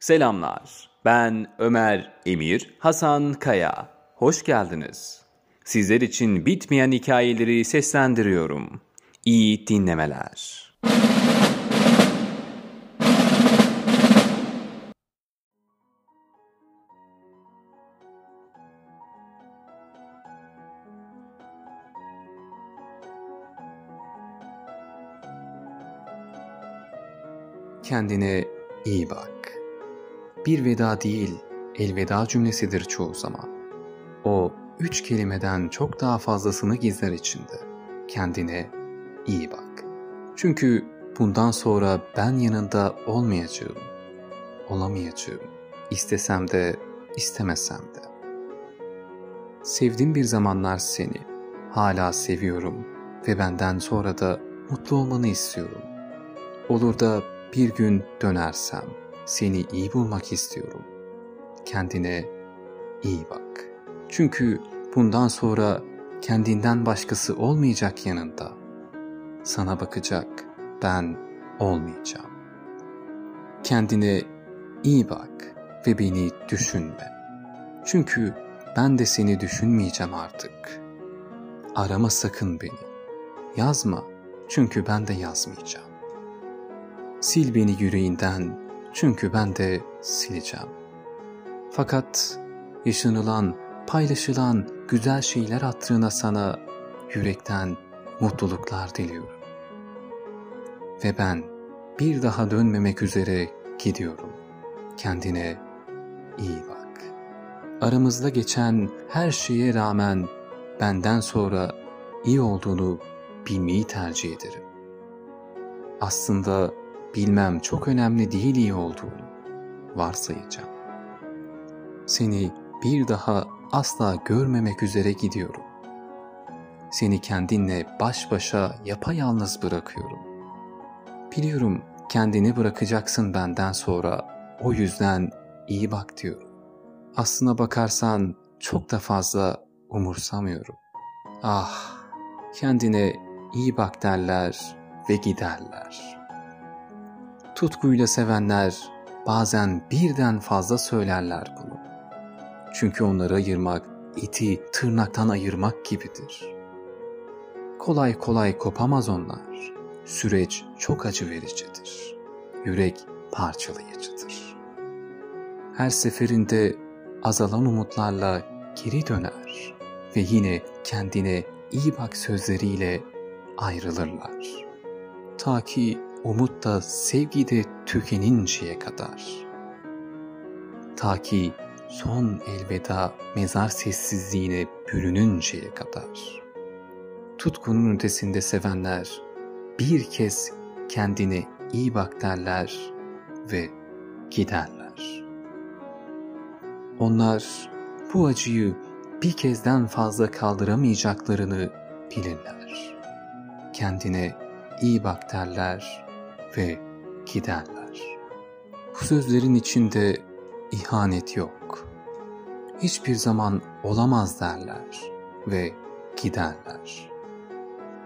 Selamlar. Ben Ömer Emir Hasan Kaya. Hoş geldiniz. Sizler için bitmeyen hikayeleri seslendiriyorum. İyi dinlemeler. Kendine iyi bak. Bir veda değil, elveda cümlesidir çoğu zaman. O üç kelimeden çok daha fazlasını gizler içinde. Kendine iyi bak. Çünkü bundan sonra ben yanında olmayacağım. Olamayacağım. İstesem de, istemesem de. Sevdim bir zamanlar seni. Hala seviyorum ve benden sonra da mutlu olmanı istiyorum. Olur da bir gün dönersem seni iyi bulmak istiyorum. Kendine iyi bak. Çünkü bundan sonra kendinden başkası olmayacak yanında. Sana bakacak ben olmayacağım. Kendine iyi bak ve beni düşünme. Çünkü ben de seni düşünmeyeceğim artık. Arama sakın beni. Yazma çünkü ben de yazmayacağım. Sil beni yüreğinden çünkü ben de sileceğim. Fakat yaşanılan, paylaşılan güzel şeyler hatırına sana yürekten mutluluklar diliyorum. Ve ben bir daha dönmemek üzere gidiyorum. Kendine iyi bak. Aramızda geçen her şeye rağmen benden sonra iyi olduğunu bilmeyi tercih ederim. Aslında bilmem çok önemli değil iyi olduğunu varsayacağım. Seni bir daha asla görmemek üzere gidiyorum. Seni kendinle baş başa yapayalnız bırakıyorum. Biliyorum kendini bırakacaksın benden sonra. O yüzden iyi bak diyorum. Aslına bakarsan çok da fazla umursamıyorum. Ah, kendine iyi bak derler ve giderler. Tutkuyla sevenler bazen birden fazla söylerler bunu. Çünkü onları ayırmak, iti tırnaktan ayırmak gibidir. Kolay kolay kopamaz onlar. Süreç çok acı vericidir. Yürek parçalayıcıdır. Her seferinde azalan umutlarla geri döner ve yine kendine iyi bak sözleriyle ayrılırlar. Ta ki umut da sevgi de tükeninceye kadar. Ta ki son elveda mezar sessizliğine bürününceye kadar. Tutkunun ötesinde sevenler bir kez kendine iyi bak derler ve giderler. Onlar bu acıyı bir kezden fazla kaldıramayacaklarını bilirler. Kendine iyi bak derler ve giderler. Bu sözlerin içinde ihanet yok. Hiçbir zaman olamaz derler ve giderler.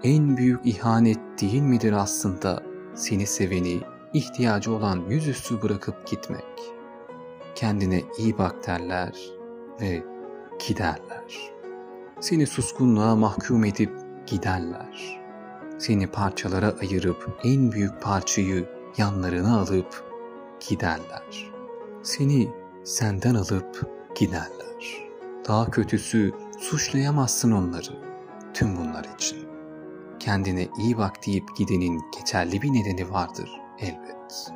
En büyük ihanet değil midir aslında seni seveni, ihtiyacı olan yüzüstü bırakıp gitmek? Kendine iyi bak derler ve giderler. Seni suskunluğa mahkum edip giderler seni parçalara ayırıp en büyük parçayı yanlarına alıp giderler. Seni senden alıp giderler. Daha kötüsü suçlayamazsın onları tüm bunlar için. Kendine iyi bak deyip gidenin geçerli bir nedeni vardır elbet.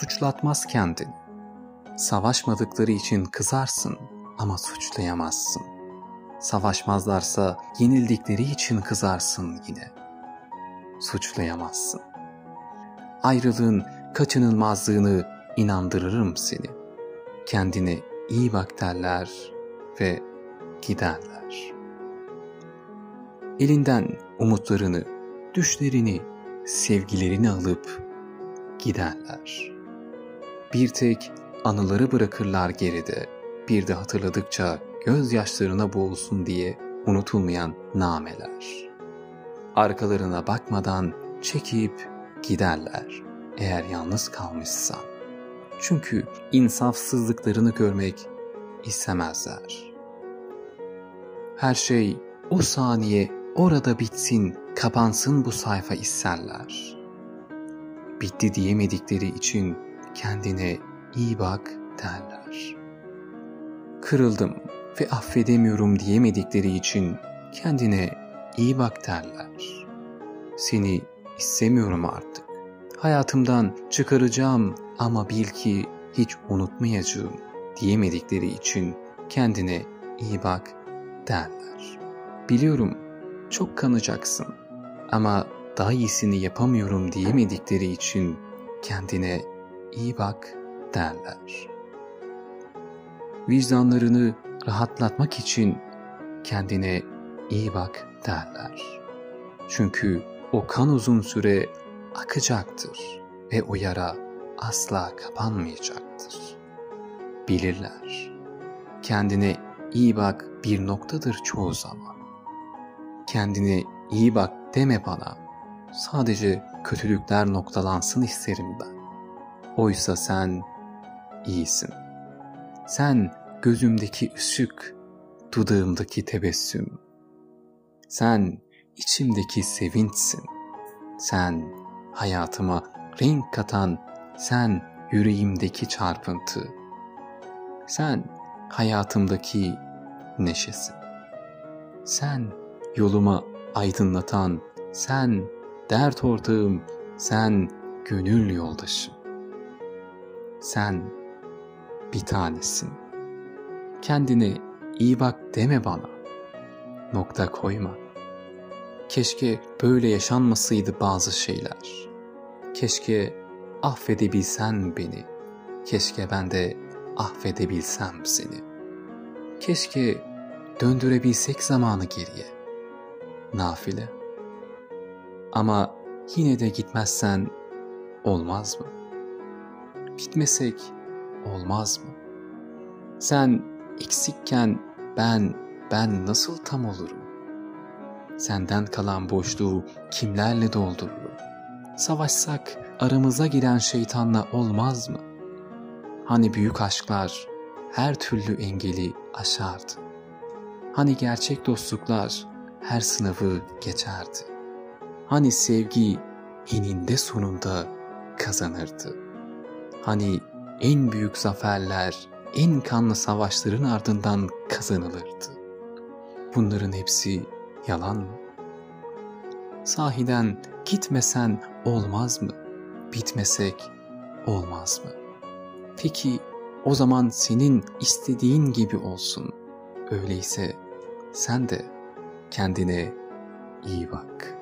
Suçlatmaz kendini. Savaşmadıkları için kızarsın ama suçlayamazsın. Savaşmazlarsa yenildikleri için kızarsın yine.'' Suçlayamazsın. Ayrılığın kaçınılmazlığını inandırırım seni. Kendine iyi bak derler ve giderler. Elinden umutlarını, düşlerini, sevgilerini alıp giderler. Bir tek anıları bırakırlar geride. Bir de hatırladıkça gözyaşlarına boğulsun diye unutulmayan nameler arkalarına bakmadan çekip giderler eğer yalnız kalmışsan. Çünkü insafsızlıklarını görmek istemezler. Her şey o saniye orada bitsin, kapansın bu sayfa isterler. Bitti diyemedikleri için kendine iyi bak derler. Kırıldım ve affedemiyorum diyemedikleri için kendine iyi bak derler. Seni istemiyorum artık. Hayatımdan çıkaracağım ama bil ki hiç unutmayacağım diyemedikleri için kendine iyi bak derler. Biliyorum çok kanacaksın ama daha iyisini yapamıyorum diyemedikleri için kendine iyi bak derler. Vicdanlarını rahatlatmak için kendine iyi bak derler. Çünkü o kan uzun süre akacaktır ve o yara asla kapanmayacaktır. Bilirler. Kendine iyi bak bir noktadır çoğu zaman. Kendine iyi bak deme bana. Sadece kötülükler noktalansın isterim ben. Oysa sen iyisin. Sen gözümdeki ışık, dudağımdaki tebessüm. Sen içimdeki sevinçsin. Sen hayatıma renk katan, sen yüreğimdeki çarpıntı. Sen hayatımdaki neşesin. Sen yoluma aydınlatan, sen dert ortağım, sen gönül yoldaşım. Sen bir tanesin. Kendine iyi bak deme bana. Nokta koyma. Keşke böyle yaşanmasaydı bazı şeyler. Keşke affedebilsen beni. Keşke ben de affedebilsem seni. Keşke döndürebilsek zamanı geriye. Nafile. Ama yine de gitmezsen olmaz mı? Gitmesek olmaz mı? Sen eksikken ben, ben nasıl tam olurum? Senden kalan boşluğu kimlerle doldururum? Savaşsak aramıza giren şeytanla olmaz mı? Hani büyük aşklar her türlü engeli aşardı. Hani gerçek dostluklar her sınavı geçerdi. Hani sevgi eninde sonunda kazanırdı. Hani en büyük zaferler en kanlı savaşların ardından kazanılırdı. Bunların hepsi yalan mı? Sahiden gitmesen olmaz mı? Bitmesek olmaz mı? Peki o zaman senin istediğin gibi olsun. Öyleyse sen de kendine iyi bak.''